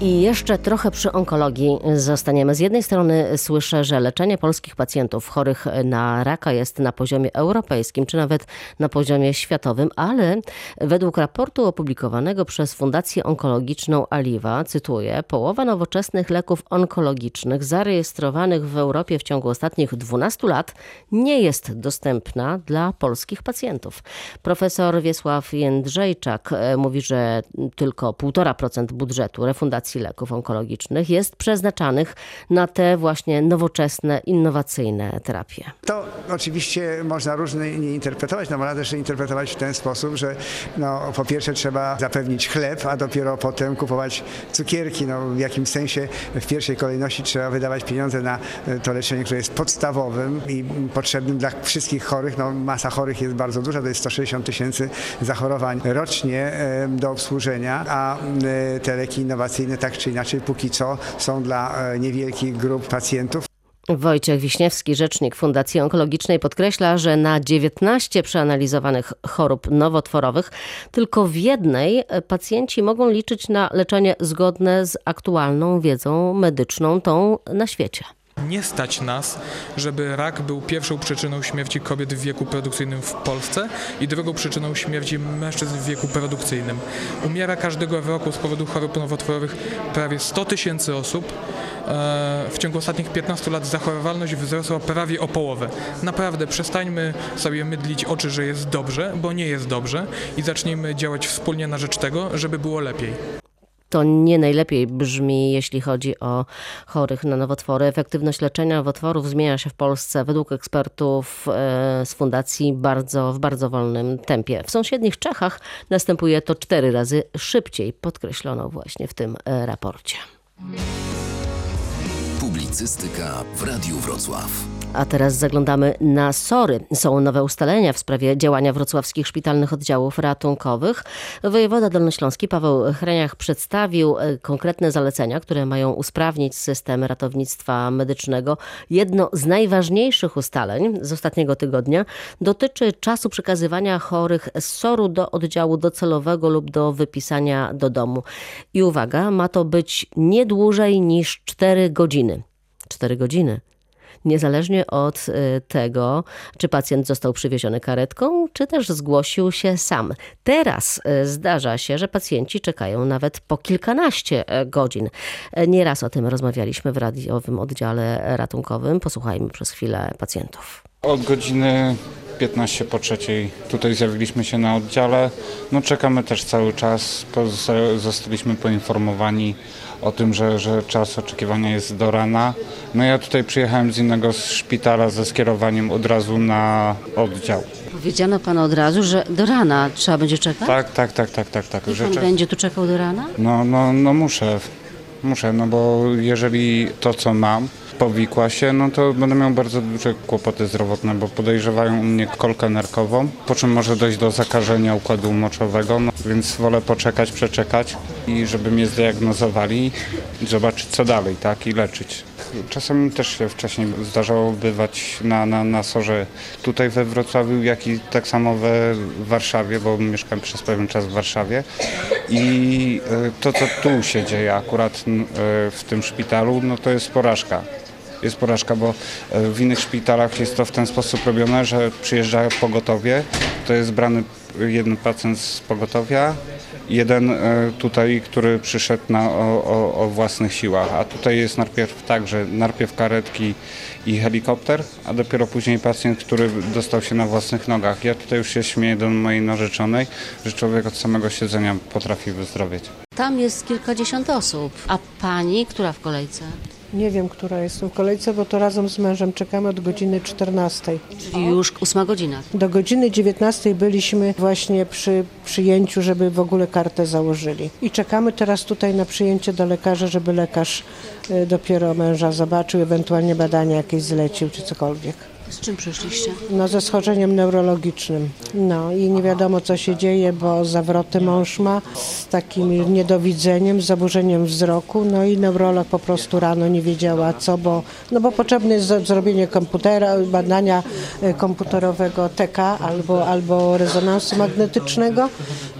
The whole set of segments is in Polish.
I jeszcze trochę przy onkologii zostaniemy. Z jednej strony słyszę, że leczenie polskich pacjentów chorych na raka jest na poziomie europejskim, czy nawet na poziomie światowym, ale według raportu opublikowanego przez Fundację Onkologiczną Aliwa, cytuję, połowa nowoczesnych leków onkologicznych zarejestrowanych w Europie w ciągu ostatnich 12 lat nie jest dostępna dla polskich pacjentów. Profesor Wiesław Jędrzejczak e, mówi, że tylko 1,5% budżetu refundacji leków onkologicznych jest przeznaczanych na te właśnie nowoczesne, innowacyjne terapie. To oczywiście można różnie nie interpretować, no można też interpretować w ten sposób, że no, po pierwsze trzeba zapewnić chleb, a dopiero potem kupować cukierki. No, w jakimś sensie w pierwszej kolejności trzeba wydawać pieniądze na to leczenie, które jest podstawowym i potrzebnym dla wszystkich chorych. No, masa chorych jest bardzo duża, to jest 160 tysięcy zachorowań rocznie do obsłużenia, a te leki innowacyjne tak czy inaczej póki co są dla niewielkich grup pacjentów. Wojciech Wiśniewski, rzecznik Fundacji Onkologicznej, podkreśla, że na 19 przeanalizowanych chorób nowotworowych tylko w jednej pacjenci mogą liczyć na leczenie zgodne z aktualną wiedzą medyczną, tą na świecie. Nie stać nas, żeby rak był pierwszą przyczyną śmierci kobiet w wieku produkcyjnym w Polsce i drugą przyczyną śmierci mężczyzn w wieku produkcyjnym. Umiera każdego roku z powodu chorób nowotworowych prawie 100 tysięcy osób. W ciągu ostatnich 15 lat zachorowalność wzrosła prawie o połowę. Naprawdę przestańmy sobie mydlić oczy, że jest dobrze, bo nie jest dobrze i zacznijmy działać wspólnie na rzecz tego, żeby było lepiej to nie najlepiej brzmi, jeśli chodzi o chorych na nowotwory. Efektywność leczenia nowotworów zmienia się w Polsce według ekspertów z fundacji bardzo, w bardzo wolnym tempie. W sąsiednich Czechach następuje to cztery razy szybciej, podkreślono właśnie w tym raporcie. Publicystyka w Radiu Wrocław. A teraz zaglądamy na SORY. Są nowe ustalenia w sprawie działania wrocławskich szpitalnych oddziałów ratunkowych. Wojewoda Dolnośląski Paweł Hreniach przedstawił konkretne zalecenia, które mają usprawnić system ratownictwa medycznego. Jedno z najważniejszych ustaleń z ostatniego tygodnia dotyczy czasu przekazywania chorych z SOR-u do oddziału docelowego lub do wypisania do domu. I uwaga, ma to być nie dłużej niż 4 godziny. 4 godziny niezależnie od tego, czy pacjent został przywieziony karetką, czy też zgłosił się sam. Teraz zdarza się, że pacjenci czekają nawet po kilkanaście godzin. Nieraz o tym rozmawialiśmy w radiowym oddziale ratunkowym. Posłuchajmy przez chwilę pacjentów. Od godziny 15 po trzeciej tutaj zjawiliśmy się na oddziale. No czekamy też cały czas. Zostaliśmy poinformowani o tym, że, że czas oczekiwania jest do rana. No ja tutaj przyjechałem z innego szpitala ze skierowaniem od razu na oddział. Powiedziano panu od razu, że do rana trzeba będzie czekać? Tak, tak, tak, tak, tak. tak. I pan będzie tu czekał do rana? No, no, no muszę. Muszę, no bo jeżeli to co mam powikła się, no to będę miał bardzo duże kłopoty zdrowotne, bo podejrzewają u mnie kolkę nerkową, po czym może dojść do zakażenia układu moczowego, no, więc wolę poczekać, przeczekać i żeby mnie zdiagnozowali zobaczyć co dalej, tak, i leczyć. Czasem też się wcześniej zdarzało bywać na, na, na sorze tutaj we Wrocławiu, jak i tak samo we Warszawie, bo mieszkam przez pewien czas w Warszawie i to co tu się dzieje akurat w tym szpitalu, no to jest porażka jest porażka, bo w innych szpitalach jest to w ten sposób robione, że przyjeżdża pogotowie, to jest brany jeden pacjent z pogotowia, jeden tutaj, który przyszedł na, o, o, o własnych siłach, a tutaj jest najpierw tak, że najpierw karetki i helikopter, a dopiero później pacjent, który dostał się na własnych nogach. Ja tutaj już się śmieję do mojej narzeczonej, że człowiek od samego siedzenia potrafi wyzdrowieć. Tam jest kilkadziesiąt osób, a pani, która w kolejce? Nie wiem, która jestem w kolejce, bo to razem z mężem czekamy od godziny 14. Czyli już ósma godzina. Do godziny 19 byliśmy właśnie przy przyjęciu, żeby w ogóle kartę założyli. I czekamy teraz tutaj na przyjęcie do lekarza, żeby lekarz dopiero męża zobaczył, ewentualnie badania jakieś zlecił czy cokolwiek. Z czym przyszliście? No ze schorzeniem neurologicznym. No i nie wiadomo co się dzieje, bo zawroty mąż ma z takim niedowidzeniem, z zaburzeniem wzroku. No i neurolog po prostu rano nie wiedziała co, bo, no bo potrzebne jest zrobienie komputera, badania e, komputerowego TK albo, albo rezonansu magnetycznego.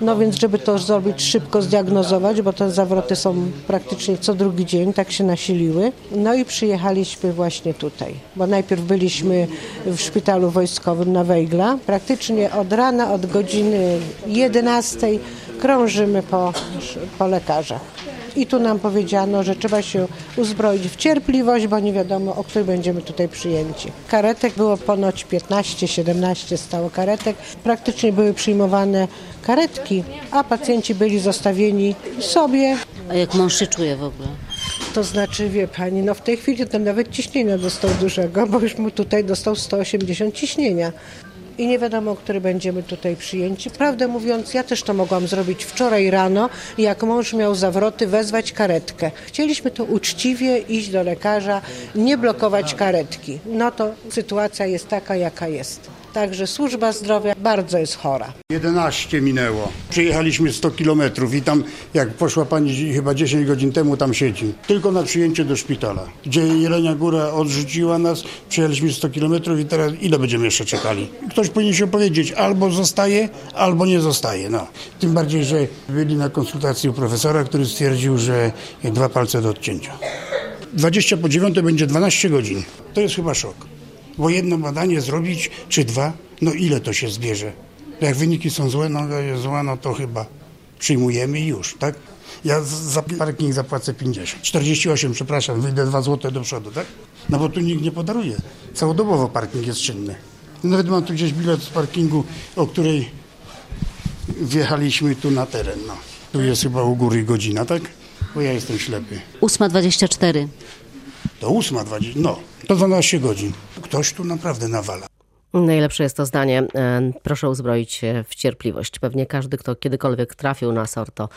No więc, żeby to zrobić szybko, zdiagnozować, bo te zawroty są praktycznie co drugi dzień, tak się nasiliły. No i przyjechaliśmy właśnie tutaj, bo najpierw byliśmy w szpitalu wojskowym na Wejgla. Praktycznie od rana, od godziny 11 krążymy po, po lekarzach. I tu nam powiedziano, że trzeba się uzbroić w cierpliwość, bo nie wiadomo, o której będziemy tutaj przyjęci. Karetek było ponoć 15-17 stało karetek. Praktycznie były przyjmowane karetki, a pacjenci byli zostawieni sobie. A jak mąż się czuje w ogóle? To znaczy, wie pani, no w tej chwili to nawet ciśnienia dostał dużego, bo już mu tutaj dostał 180 ciśnienia i nie wiadomo, który będziemy tutaj przyjęci. Prawdę mówiąc, ja też to mogłam zrobić wczoraj rano, jak mąż miał zawroty, wezwać karetkę. Chcieliśmy to uczciwie iść do lekarza, nie blokować karetki. No to sytuacja jest taka, jaka jest. Także służba zdrowia bardzo jest chora. 11 minęło. Przyjechaliśmy 100 kilometrów i tam, jak poszła pani chyba 10 godzin temu, tam siedzi. Tylko na przyjęcie do szpitala. Gdzie Jelenia Góra odrzuciła nas, przyjechaliśmy 100 kilometrów i teraz ile będziemy jeszcze czekali? Ktoś powinien się powiedzieć, albo zostaje, albo nie zostaje. No. Tym bardziej, że byli na konsultacji u profesora, który stwierdził, że dwa palce do odcięcia. 20 po 9 będzie 12 godzin. To jest chyba szok. Bo jedno badanie zrobić, czy dwa, no ile to się zbierze? Jak wyniki są złe, no jest złe, no to chyba przyjmujemy i już, tak? Ja za parking zapłacę 50. 48, przepraszam, wyjdę 2 zł do przodu, tak? No bo tu nikt nie podaruje. Całodobowo parking jest czynny. Nawet mam tu gdzieś bilet z parkingu, o której wjechaliśmy tu na teren. No. Tu jest chyba u góry godzina, tak? Bo ja jestem ślepy. 8.24. To 8.20, no, to 12 godzin. Ktoś tu naprawdę nawala. Najlepsze jest to zdanie. e, Proszę uzbroić się w cierpliwość. Pewnie każdy, kto kiedykolwiek trafił na SOR, to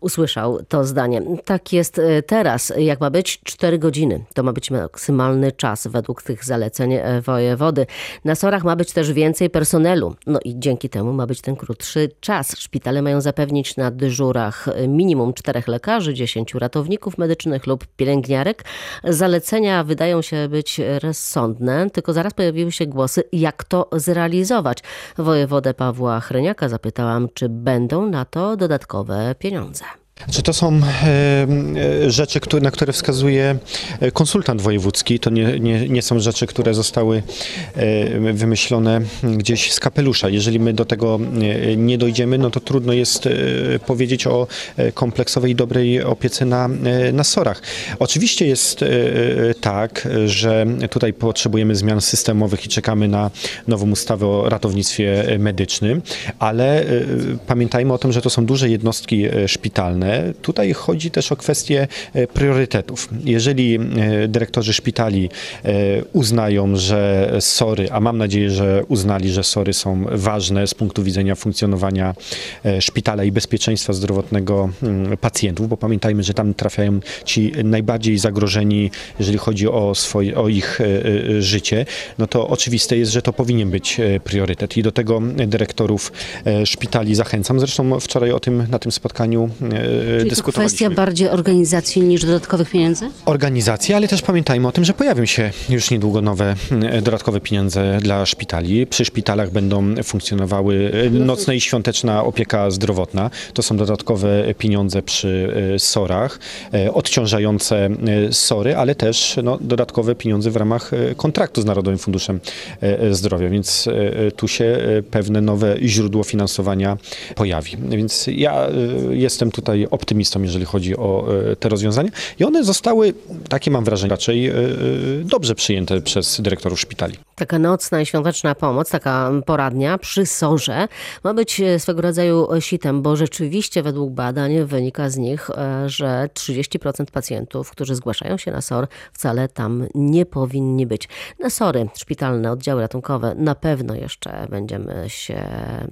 usłyszał to zdanie. Tak jest e, teraz. Jak ma być? 4 godziny. To ma być maksymalny czas według tych zaleceń e, wojewody. Na SORach ma być też więcej personelu. No i dzięki temu ma być ten krótszy czas. Szpitale mają zapewnić na dyżurach minimum czterech lekarzy, 10 ratowników medycznych lub pielęgniarek. Zalecenia wydają się być rozsądne, tylko zaraz pojawiły się głosy, jak to zrealizować. Wojewodę Pawła Chryniaka zapytałam, czy będą na to dodatkowe pieniądze. Czy to są e, e, rzeczy, które, na które wskazuje e, konsultant wojewódzki? To nie, nie, nie są rzeczy, które zostały wymyślone gdzieś z kapelusza. Jeżeli my do tego nie dojdziemy, no to trudno jest powiedzieć o kompleksowej dobrej opiece na, na SOR-ach. Oczywiście jest tak, że tutaj potrzebujemy zmian systemowych i czekamy na nową ustawę o ratownictwie medycznym, ale pamiętajmy o tym, że to są duże jednostki e, szpitalne. Tutaj chodzi też o kwestię e, priorytetów. Jeżeli e, dyrektorzy szpitali e, uznają, że SORy, a mam nadzieję, że uznali, że SORy są ważne z punktu widzenia funkcjonowania szpitala i bezpieczeństwa zdrowotnego mm, pacjentów, bo pamiętajmy, że tam trafiają ci najbardziej zagrożeni, jeżeli chodzi o, swoje, o ich życie, no to oczywiste jest, że to powinien być priorytet i do tego dyrektorów szpitali zachęcam. Zresztą wczoraj o tym na tym spotkaniu e, Czyli to dyskutowaliśmy. kwestia bardziej organizacji niż dodatkowych pieniędzy? Organizacji, ale też pamiętajmy o tym, że pojawią się już niedługo nowe mm, dodatkowe pieniądze dla szpitali. Przy szpitalach będą funkcjonowały e, nocna i świąteczna opieka zdrowotna. To są dodatkowe pieniądze przy e, SOR-ach, e, odciążające e, SOR-y, ale też no, dodatkowe pieniądze w ramach e, kontraktu z Narodowym Funduszem e, e, Zdrowia, więc e, e, tu się e, pewne nowe źródło finansowania pojawi. Więc ja e, jestem tutaj optymistą, jeżeli chodzi o e, te rozwiązania i one zostały, takie mam wrażenie, raczej e, e, dobrze przyjęte przez dyrektorów szpitali. Taka nocna i świąteczna pomoc, taka poradnia przy sorze ma być e, swego rodzaju sitem, bo rzeczywiście według badań wynika z nich, e, że 30% pacjentów, którzy zgłaszają się na SOR, wcale tam nie powinni być. Na SORy, szpitalne oddziały ratunkowe, na pewno jeszcze będziemy się,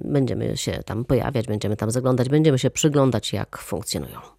będziemy się tam pojawiać, będziemy tam zaglądać, będziemy się przyglądać, jak funkcjonują.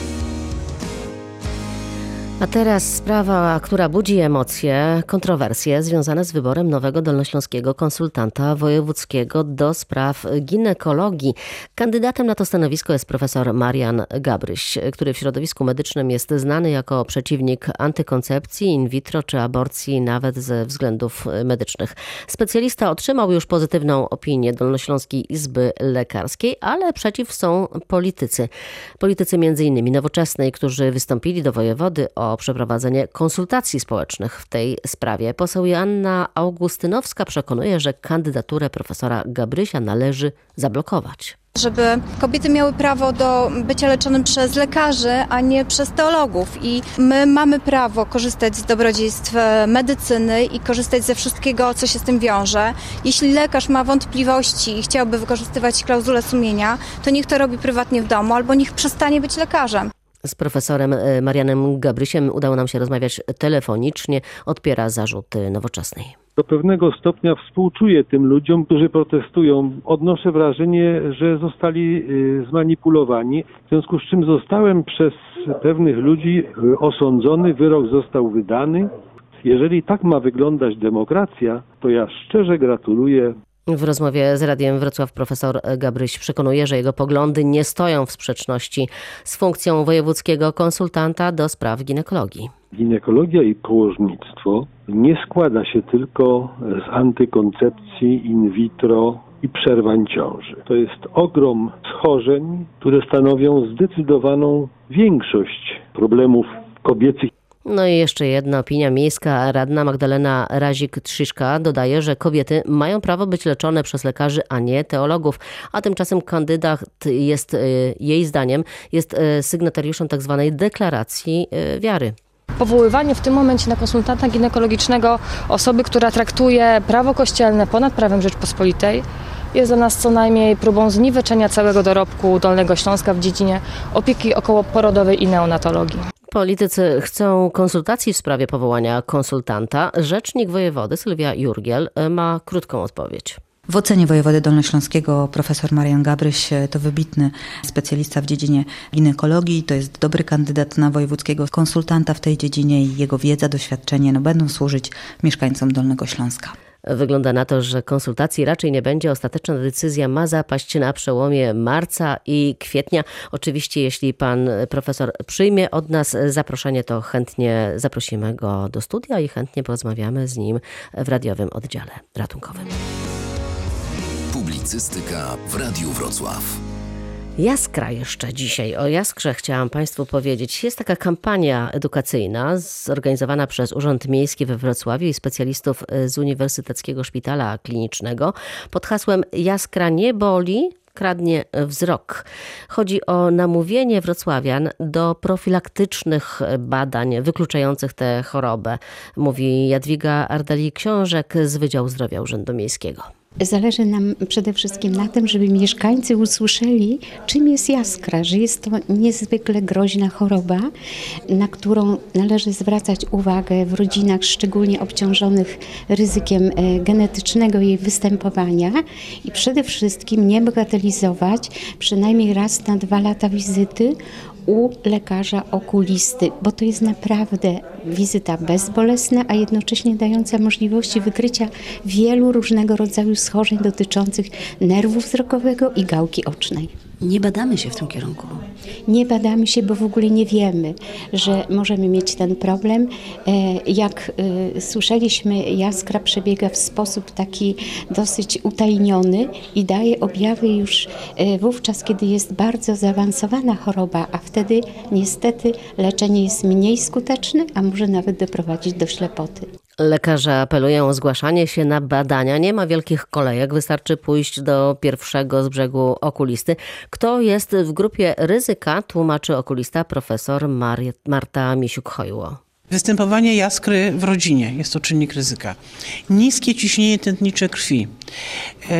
A teraz sprawa, która budzi emocje, kontrowersje związane z wyborem nowego dolnośląskiego konsultanta wojewódzkiego do spraw ginekologii. Kandydatem na to stanowisko jest profesor Marian Gabryś, który w środowisku medycznym jest znany jako przeciwnik antykoncepcji, in vitro czy aborcji nawet ze względów medycznych. Specjalista otrzymał już pozytywną opinię Dolnośląskiej Izby Lekarskiej, ale przeciw są politycy. Politycy innymi nowoczesnej, którzy wystąpili do wojewody o przeprowadzenie konsultacji społecznych w tej sprawie. Poseł Joanna Augustynowska przekonuje, że kandydaturę profesora Gabrysia należy zablokować żeby kobiety miały prawo do bycia leczonym przez lekarzy, a nie przez teologów. I my mamy prawo korzystać z dobrodziejstw medycyny i korzystać ze wszystkiego, co się z tym wiąże. Jeśli lekarz ma wątpliwości i chciałby wykorzystywać klauzulę sumienia, to niech to robi prywatnie w domu albo niech przestanie być lekarzem. Z profesorem e, Marianem Gabrysiem udało nam się rozmawiać telefonicznie. Odpiera zarzuty nowoczesnej do pewnego stopnia współczuję tym ludziom, którzy protestują. Odnoszę wrażenie, że zostali y, zmanipulowani, w związku z czym zostałem przez pewnych ludzi osądzony, wyrok został wydany. Jeżeli tak ma wyglądać demokracja, to ja szczerze gratuluję w rozmowie z Radiem Wrocław profesor Gabryś przekonuje, że jego poglądy nie stoją w sprzeczności z funkcją wojewódzkiego konsultanta do spraw ginekologii. Ginekologia i położnictwo nie składa się tylko z antykoncepcji in vitro i przerwań ciąży. To jest ogrom schorzeń, które stanowią zdecydowaną większość problemów kobiecych no i jeszcze jedna opinia miejska. Radna Magdalena Razik-Trzyszka dodaje, że kobiety mają prawo być leczone przez lekarzy, a nie teologów. A tymczasem kandydat jest, y, jej zdaniem, jest y, sygnatariuszem tzw. Tak deklaracji y, wiary powoływanie w tym momencie na konsultanta ginekologicznego osoby, która traktuje prawo kościelne ponad prawem Rzeczpospolitej, jest dla nas co najmniej próbą zniweczenia całego dorobku Dolnego Śląska w dziedzinie opieki okołoporodowej i neonatologii. Politycy chcą konsultacji w sprawie powołania konsultanta. Rzecznik wojewody Sylwia Jurgiel ma krótką odpowiedź. W ocenie wojewody dolnośląskiego profesor Marian Gabryś to wybitny specjalista w dziedzinie ginekologii, to jest dobry kandydat na wojewódzkiego konsultanta w tej dziedzinie i jego wiedza, doświadczenie no, będą służyć mieszkańcom Dolnego Śląska. Wygląda na to, że konsultacji raczej nie będzie. Ostateczna decyzja ma zapaść na przełomie marca i kwietnia. Oczywiście, jeśli pan profesor przyjmie od nas zaproszenie, to chętnie zaprosimy go do studia i chętnie porozmawiamy z nim w radiowym oddziale ratunkowym. Publicystyka w Radiu Wrocław. Jaskra jeszcze dzisiaj. O Jaskrze chciałam Państwu powiedzieć. Jest taka kampania edukacyjna zorganizowana przez Urząd Miejski we Wrocławiu i specjalistów z Uniwersyteckiego Szpitala Klinicznego pod hasłem Jaskra nie boli, kradnie wzrok. Chodzi o namówienie wrocławian do profilaktycznych badań wykluczających tę chorobę, mówi Jadwiga Ardali-Książek z Wydziału Zdrowia Urzędu Miejskiego. Zależy nam przede wszystkim na tym, żeby mieszkańcy usłyszeli, czym jest jaskra, że jest to niezwykle groźna choroba, na którą należy zwracać uwagę w rodzinach szczególnie obciążonych ryzykiem e, genetycznego jej występowania i przede wszystkim nie bagatelizować przynajmniej raz na dwa lata wizyty u lekarza okulisty, bo to jest naprawdę wizyta bezbolesna, a jednocześnie dająca możliwości wykrycia wielu różnego rodzaju schorzeń dotyczących nerwu wzrokowego i gałki ocznej. Nie badamy się w tym kierunku. Nie badamy się, bo w ogóle nie wiemy, że możemy mieć ten problem. E, jak e, słyszeliśmy, jaskra przebiega w sposób taki dosyć utajniony i daje objawy już e, wówczas, kiedy jest bardzo zaawansowana choroba, a wtedy niestety leczenie jest mniej skuteczne, a może nawet doprowadzić do ślepoty. Lekarze apelują o zgłaszanie się na badania. Nie ma wielkich kolejek, wystarczy pójść do pierwszego z brzegu okulisty. Kto jest w grupie ryzyka, tłumaczy okulista profesor Marta Misiuk-Hojło. Występowanie jaskry w rodzinie jest to czynnik ryzyka. Niskie ciśnienie tętnicze krwi.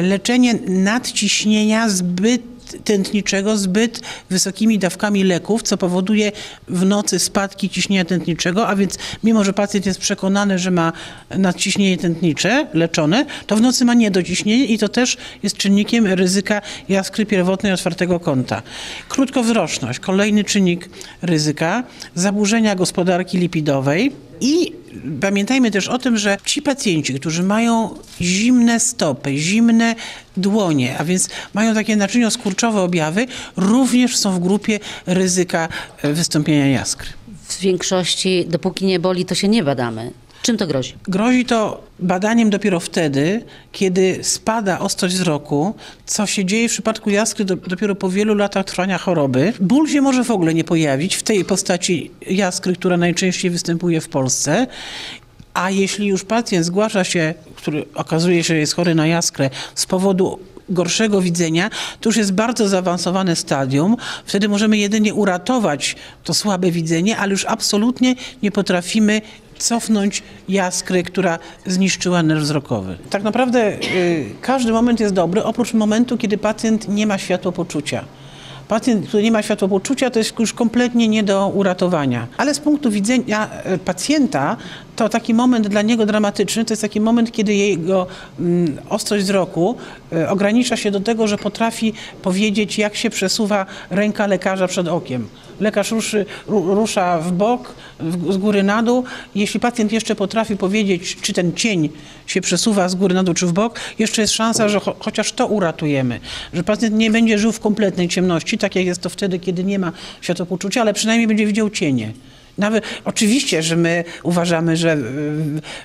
Leczenie nadciśnienia zbyt tętniczego zbyt wysokimi dawkami leków, co powoduje w nocy spadki ciśnienia tętniczego, a więc mimo, że pacjent jest przekonany, że ma nadciśnienie tętnicze leczone, to w nocy ma niedociśnienie i to też jest czynnikiem ryzyka jaskry pierwotnej otwartego kąta. Krótkowzroczność, kolejny czynnik ryzyka, zaburzenia gospodarki lipidowej, i pamiętajmy też o tym, że ci pacjenci, którzy mają zimne stopy, zimne dłonie, a więc mają takie naczynio-skurczowe objawy, również są w grupie ryzyka e, wystąpienia jaskry. W większości, dopóki nie boli, to się nie badamy. Czym to grozi? Grozi to badaniem dopiero wtedy, kiedy spada ostrość wzroku, co się dzieje w przypadku jaskry do, dopiero po wielu latach trwania choroby. Ból się może w ogóle nie pojawić w tej postaci jaskry, która najczęściej występuje w Polsce. A jeśli już pacjent zgłasza się, który okazuje się, że jest chory na jaskrę z powodu gorszego widzenia, to już jest bardzo zaawansowane stadium. Wtedy możemy jedynie uratować to słabe widzenie, ale już absolutnie nie potrafimy cofnąć jaskry, która zniszczyła nerw wzrokowy. Tak naprawdę y, każdy moment jest dobry, oprócz momentu, kiedy pacjent nie ma światłopoczucia. Pacjent, który nie ma światłopoczucia, to jest już kompletnie nie do uratowania. Ale z punktu widzenia e, pacjenta, to taki moment dla niego dramatyczny, to jest taki moment, kiedy jego mm, ostrość wzroku y, ogranicza się do tego, że potrafi powiedzieć, jak się przesuwa ręka lekarza przed okiem. Lekarz ruszy, rusza w bok, z góry na dół. Jeśli pacjent jeszcze potrafi powiedzieć, czy ten cień się przesuwa z góry na dół, czy w bok, jeszcze jest szansa, że cho chociaż to uratujemy. Że pacjent nie będzie żył w kompletnej ciemności, tak jak jest to wtedy, kiedy nie ma światłopoczucia, ale przynajmniej będzie widział cienie. Nawet oczywiście, że my uważamy, że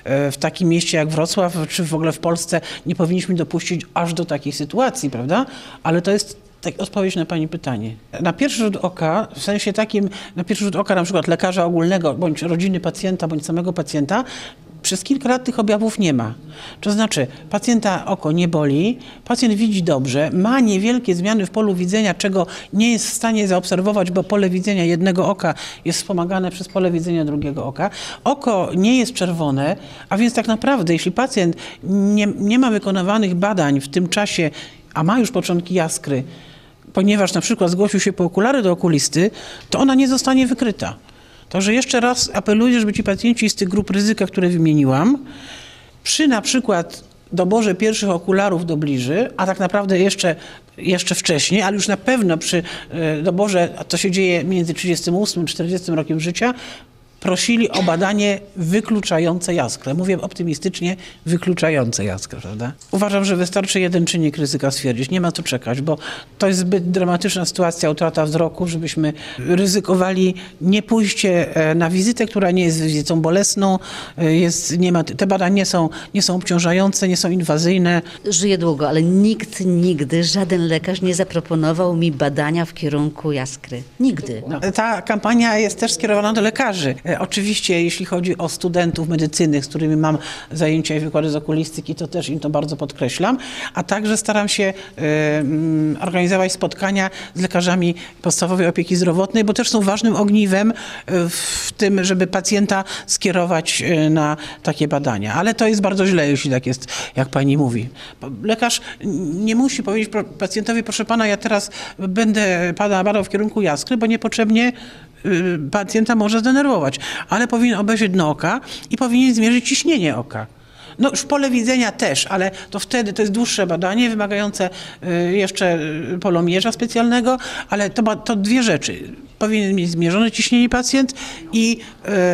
w takim mieście jak Wrocław, czy w ogóle w Polsce nie powinniśmy dopuścić aż do takich sytuacji, prawda? Ale to jest tak, odpowiedź na Pani pytanie. Na pierwszy rzut oka, w sensie takim, na pierwszy rzut oka na przykład lekarza ogólnego, bądź rodziny pacjenta, bądź samego pacjenta, przez kilka lat tych objawów nie ma. To znaczy, pacjenta oko nie boli, pacjent widzi dobrze, ma niewielkie zmiany w polu widzenia, czego nie jest w stanie zaobserwować, bo pole widzenia jednego oka jest wspomagane przez pole widzenia drugiego oka. Oko nie jest czerwone, a więc tak naprawdę, jeśli pacjent nie, nie ma wykonywanych badań w tym czasie, a ma już początki jaskry, ponieważ na przykład zgłosił się po okulary do okulisty, to ona nie zostanie wykryta. Także jeszcze raz apeluję, żeby ci pacjenci z tych grup ryzyka, które wymieniłam, przy na przykład doborze pierwszych okularów do bliży, a tak naprawdę jeszcze, jeszcze wcześniej, ale już na pewno przy e, doborze, a to się dzieje między 38 a 40 rokiem życia, prosili o badanie wykluczające jaskrę. Mówię optymistycznie, wykluczające jaskrę, prawda? Uważam, że wystarczy jeden czynnik ryzyka stwierdzić. Nie ma co czekać, bo to jest zbyt dramatyczna sytuacja, utrata wzroku, żebyśmy ryzykowali nie pójście e, na wizytę, która nie jest wizytą bolesną. E, jest, nie ma, te badania nie są, nie są obciążające, nie są inwazyjne. Żyję długo, ale nikt nigdy, żaden lekarz nie zaproponował mi badania w kierunku jaskry. Nigdy. No, ta kampania jest też skierowana do lekarzy. E, oczywiście, jeśli chodzi o studentów medycyny, z którymi mam zajęcia i wykłady z okulistyki, to też im to bardzo podkreślam, a także staram się organizować spotkania z lekarzami podstawowej opieki zdrowotnej, bo też są ważnym ogniwem e, w tym, żeby pacjenta skierować na takie badania. Ale to jest bardzo źle, jeśli tak jest, jak pani mówi. Lekarz nie musi powiedzieć pacjentowi, proszę pana, ja teraz będę pana badał w kierunku jaskry, bo niepotrzebnie pacjenta może zdenerwować, ale powinien obejrzeć dno oka i powinien zmierzyć ciśnienie oka. No już pole widzenia też, ale to wtedy to jest dłuższe badanie wymagające y, jeszcze y, polomierza specjalnego, ale to, to dwie rzeczy. Powinien mieć zmierzone ciśnienie pacjent i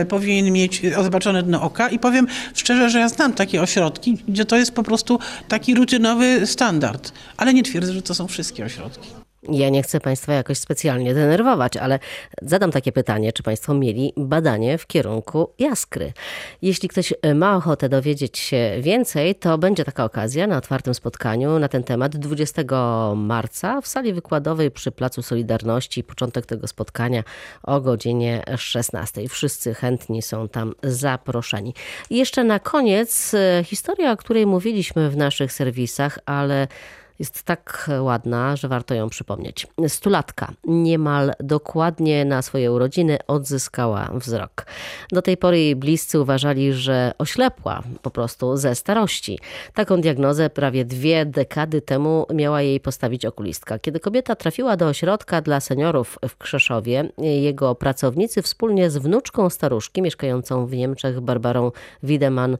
y, powinien mieć zobaczone dno oka. I powiem szczerze, że ja znam takie ośrodki, gdzie to jest po prostu taki rutynowy standard, ale nie twierdzę, że to są wszystkie ośrodki. Ja nie chcę Państwa jakoś specjalnie denerwować, ale zadam takie pytanie, czy Państwo mieli badanie w kierunku jaskry? Jeśli ktoś e, ma ochotę dowiedzieć się więcej, to będzie taka okazja na otwartym spotkaniu na ten temat 20 marca w sali wykładowej przy Placu Solidarności. Początek tego spotkania o godzinie 16. Wszyscy chętni są tam zaproszeni. Jeszcze na koniec e, historia, o której mówiliśmy w naszych serwisach, ale jest tak ładna, że warto ją przypomnieć. Stulatka niemal dokładnie na swoje urodziny odzyskała wzrok. Do tej pory jej bliscy uważali, że oślepła po prostu ze starości. Taką diagnozę prawie dwie dekady temu miała jej postawić okulistka. Kiedy kobieta trafiła do ośrodka dla seniorów w Krzeszowie, jego pracownicy wspólnie z wnuczką staruszki mieszkającą w Niemczech, Barbarą Wiedemann,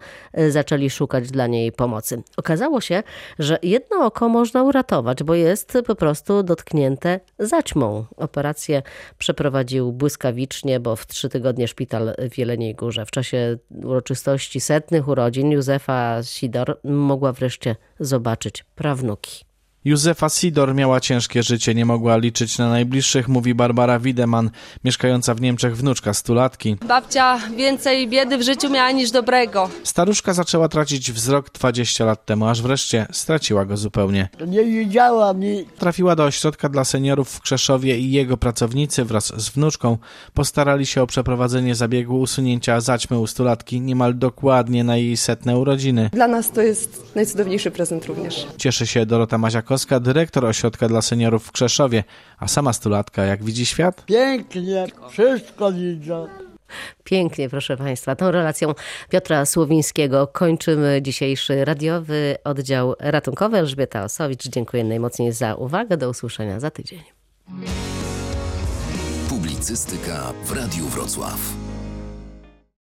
zaczęli szukać dla niej pomocy. Okazało się, że jedno oko można uratować, bo jest po prostu dotknięte zaćmą. Operację przeprowadził błyskawicznie, bo w trzy tygodnie szpital w Jeleniej Górze. W czasie uroczystości setnych urodzin Józefa Sidor mogła wreszcie zobaczyć prawnuki. Józefa Sidor miała ciężkie życie, nie mogła liczyć na najbliższych, mówi Barbara Wiedemann, mieszkająca w Niemczech wnuczka stulatki. Babcia więcej biedy w życiu miała niż dobrego. Staruszka zaczęła tracić wzrok 20 lat temu, aż wreszcie straciła go zupełnie. Nie widziała mnie. Trafiła do ośrodka dla seniorów w Krzeszowie i jego pracownicy wraz z wnuczką postarali się o przeprowadzenie zabiegu usunięcia zaćmy u stulatki niemal dokładnie na jej setne urodziny. Dla nas to jest najcudowniejszy prezent również. Cieszy się Dorota Maziakowska, dyrektor ośrodka dla seniorów w Krzeszowie, a sama stulatka jak widzi świat? Pięknie, wszystko widzę. Pięknie, proszę Państwa. Tą relacją Piotra Słowińskiego kończymy dzisiejszy radiowy oddział ratunkowy. Elżbieta Osowicz, dziękuję najmocniej za uwagę. Do usłyszenia za tydzień. Publicystyka w Radiu Wrocław.